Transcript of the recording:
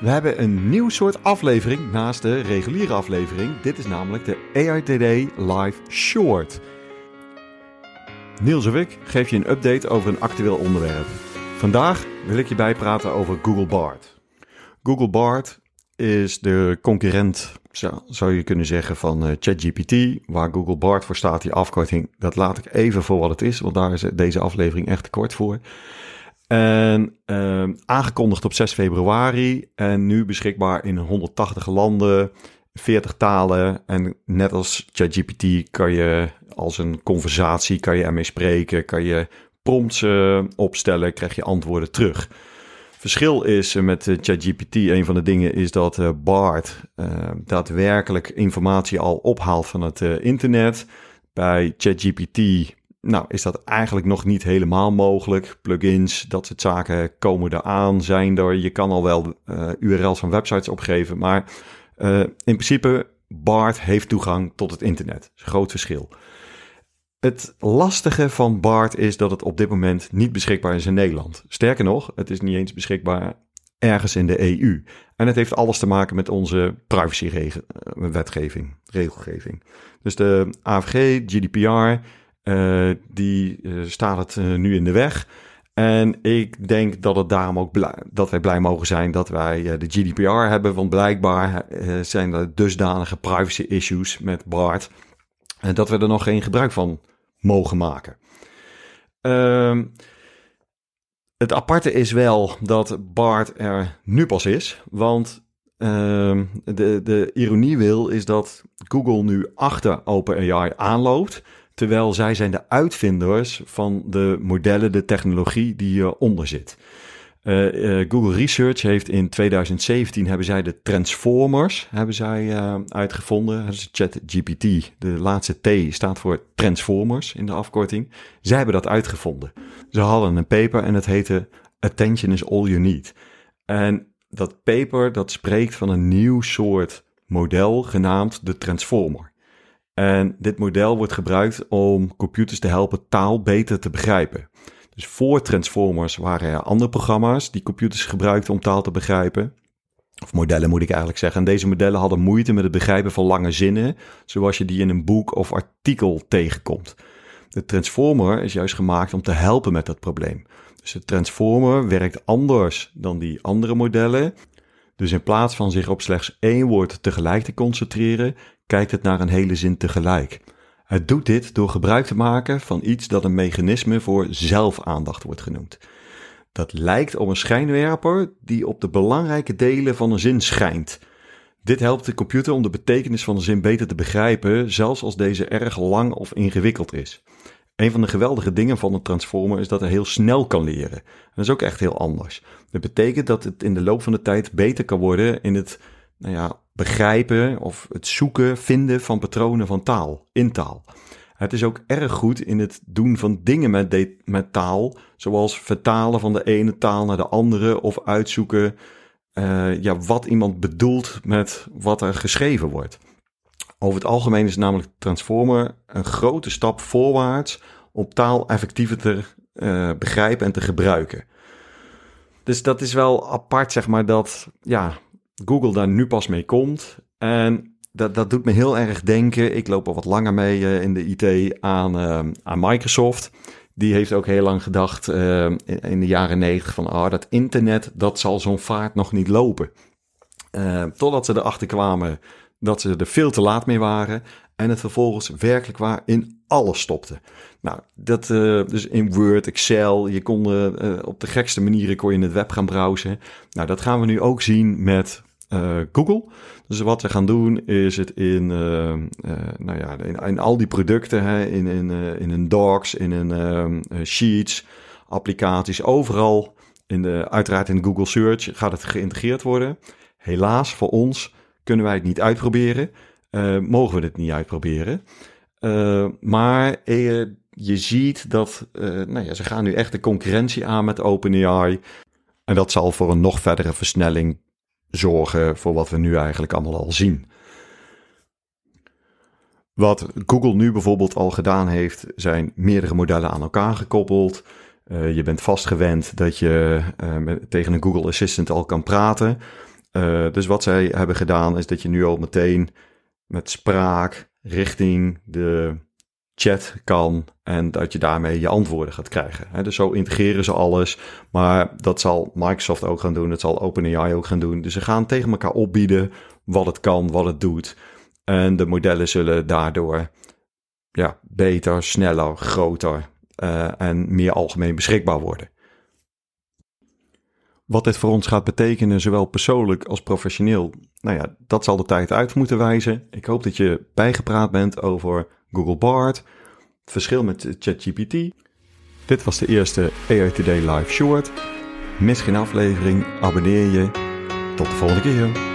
we hebben een nieuw soort aflevering naast de reguliere aflevering. Dit is namelijk de AITD Live Short. Niels of ik geef je een update over een actueel onderwerp. Vandaag wil ik je bijpraten over Google Bard. Google Bard is de concurrent, zou je kunnen zeggen, van eh, ChatGPT. Waar Google Bard voor staat, die afkorting, dat laat ik even voor wat het is, want daar is deze aflevering echt te kort voor. En uh, aangekondigd op 6 februari en nu beschikbaar in 180 landen, 40 talen. En net als ChatGPT kan je als een conversatie, kan je ermee spreken, kan je prompts uh, opstellen, krijg je antwoorden terug. Verschil is met ChatGPT, een van de dingen is dat Bart uh, daadwerkelijk informatie al ophaalt van het internet. Bij ChatGPT nou, is dat eigenlijk nog niet helemaal mogelijk. Plugins, dat soort zaken komen eraan, zijn er. Je kan al wel uh, URL's van websites opgeven, maar uh, in principe, BART heeft toegang tot het internet. Groot verschil. Het lastige van BART is dat het op dit moment niet beschikbaar is in Nederland. Sterker nog, het is niet eens beschikbaar ergens in de EU. En het heeft alles te maken met onze privacy-wetgeving, regelgeving. Dus de AVG, GDPR, uh, die uh, staat het uh, nu in de weg. En ik denk dat het daarom ook blij, dat wij blij mogen zijn dat wij de GDPR hebben. Want blijkbaar zijn er dusdanige privacy issues met BART. Dat we er nog geen gebruik van mogen maken. Ehm, het aparte is wel dat BART er nu pas is. Want ehm, de, de ironie wil is dat Google nu achter OpenAI aanloopt. Terwijl zij zijn de uitvinders van de modellen, de technologie die hieronder zit. Uh, uh, Google Research heeft in 2017 hebben zij de transformers hebben zij, uh, uitgevonden. Dat is ChatGPT. De laatste T staat voor transformers in de afkorting. Zij hebben dat uitgevonden. Ze hadden een paper en het heette Attention is all you need. En dat paper dat spreekt van een nieuw soort model genaamd de transformer. En dit model wordt gebruikt om computers te helpen taal beter te begrijpen. Dus voor Transformers waren er andere programma's die computers gebruikten om taal te begrijpen. Of modellen moet ik eigenlijk zeggen. En deze modellen hadden moeite met het begrijpen van lange zinnen, zoals je die in een boek of artikel tegenkomt. De Transformer is juist gemaakt om te helpen met dat probleem. Dus de Transformer werkt anders dan die andere modellen. Dus in plaats van zich op slechts één woord tegelijk te concentreren, kijkt het naar een hele zin tegelijk. Het doet dit door gebruik te maken van iets dat een mechanisme voor zelfaandacht wordt genoemd. Dat lijkt op een schijnwerper die op de belangrijke delen van een zin schijnt. Dit helpt de computer om de betekenis van een zin beter te begrijpen, zelfs als deze erg lang of ingewikkeld is. Een van de geweldige dingen van een transformer is dat hij heel snel kan leren. Dat is ook echt heel anders. Dat betekent dat het in de loop van de tijd beter kan worden in het nou ja, begrijpen of het zoeken, vinden van patronen van taal, in taal. Het is ook erg goed in het doen van dingen met, met taal, zoals vertalen van de ene taal naar de andere of uitzoeken uh, ja, wat iemand bedoelt met wat er geschreven wordt. Over het algemeen is namelijk Transformer een grote stap voorwaarts om taal effectiever te uh, begrijpen en te gebruiken. Dus dat is wel apart, zeg maar, dat ja, Google daar nu pas mee komt. En dat, dat doet me heel erg denken. Ik loop al wat langer mee uh, in de IT aan, uh, aan Microsoft. Die heeft ook heel lang gedacht in, in, de jaren negentig van oh, dat internet, dat zal zo'n vaart nog niet lopen. totdat ze erachter kwamen dat ze er veel te laat mee waren. En het vervolgens werkelijk waar in alles stopte. Nou, dat uh, dus in Word, Excel, je kon uh, op de gekste manieren kon je in het web gaan browsen. Nou, dat gaan we nu ook zien met Google. Dus wat we gaan doen is het in, nou ja, in, in, al die producten, hè, in, in, in een Docs, in een Sheets, applicaties, overal, in de, uiteraard in Google Search gaat het geïntegreerd worden. Helaas voor ons kunnen wij het niet uitproberen? Uh, mogen we het niet uitproberen? Uh, maar je ziet dat nou ja, ze gaan nu echt de concurrentie aan met OpenAI. En dat zal voor een nog verdere versnelling zorgen voor wat we nu eigenlijk allemaal al zien. Wat Google nu bijvoorbeeld al gedaan heeft, zijn meerdere modellen aan elkaar gekoppeld. Je bent vastgewend dat je tegen een Google Assistant al kan praten. Uh, dus wat zij hebben gedaan is dat je nu al meteen met spraak richting de chat kan en dat je daarmee je antwoorden gaat krijgen. Dus zo integreren ze alles, maar dat zal Microsoft ook gaan doen, dat zal OpenAI ook gaan doen. Dus ze gaan tegen elkaar opbieden wat het kan, wat het doet. En de modellen zullen daardoor ja, beter, sneller, groter uh, en meer algemeen beschikbaar worden. Wat dit voor ons gaat betekenen, zowel persoonlijk als professioneel, nou ja, dat zal de tijd uit moeten wijzen. Ik hoop dat je bijgepraat bent over Google Bard, het verschil met ChatGPT. Dit was de eerste AI Today Live Short. Mis geen aflevering, abonneer je. Tot de volgende keer.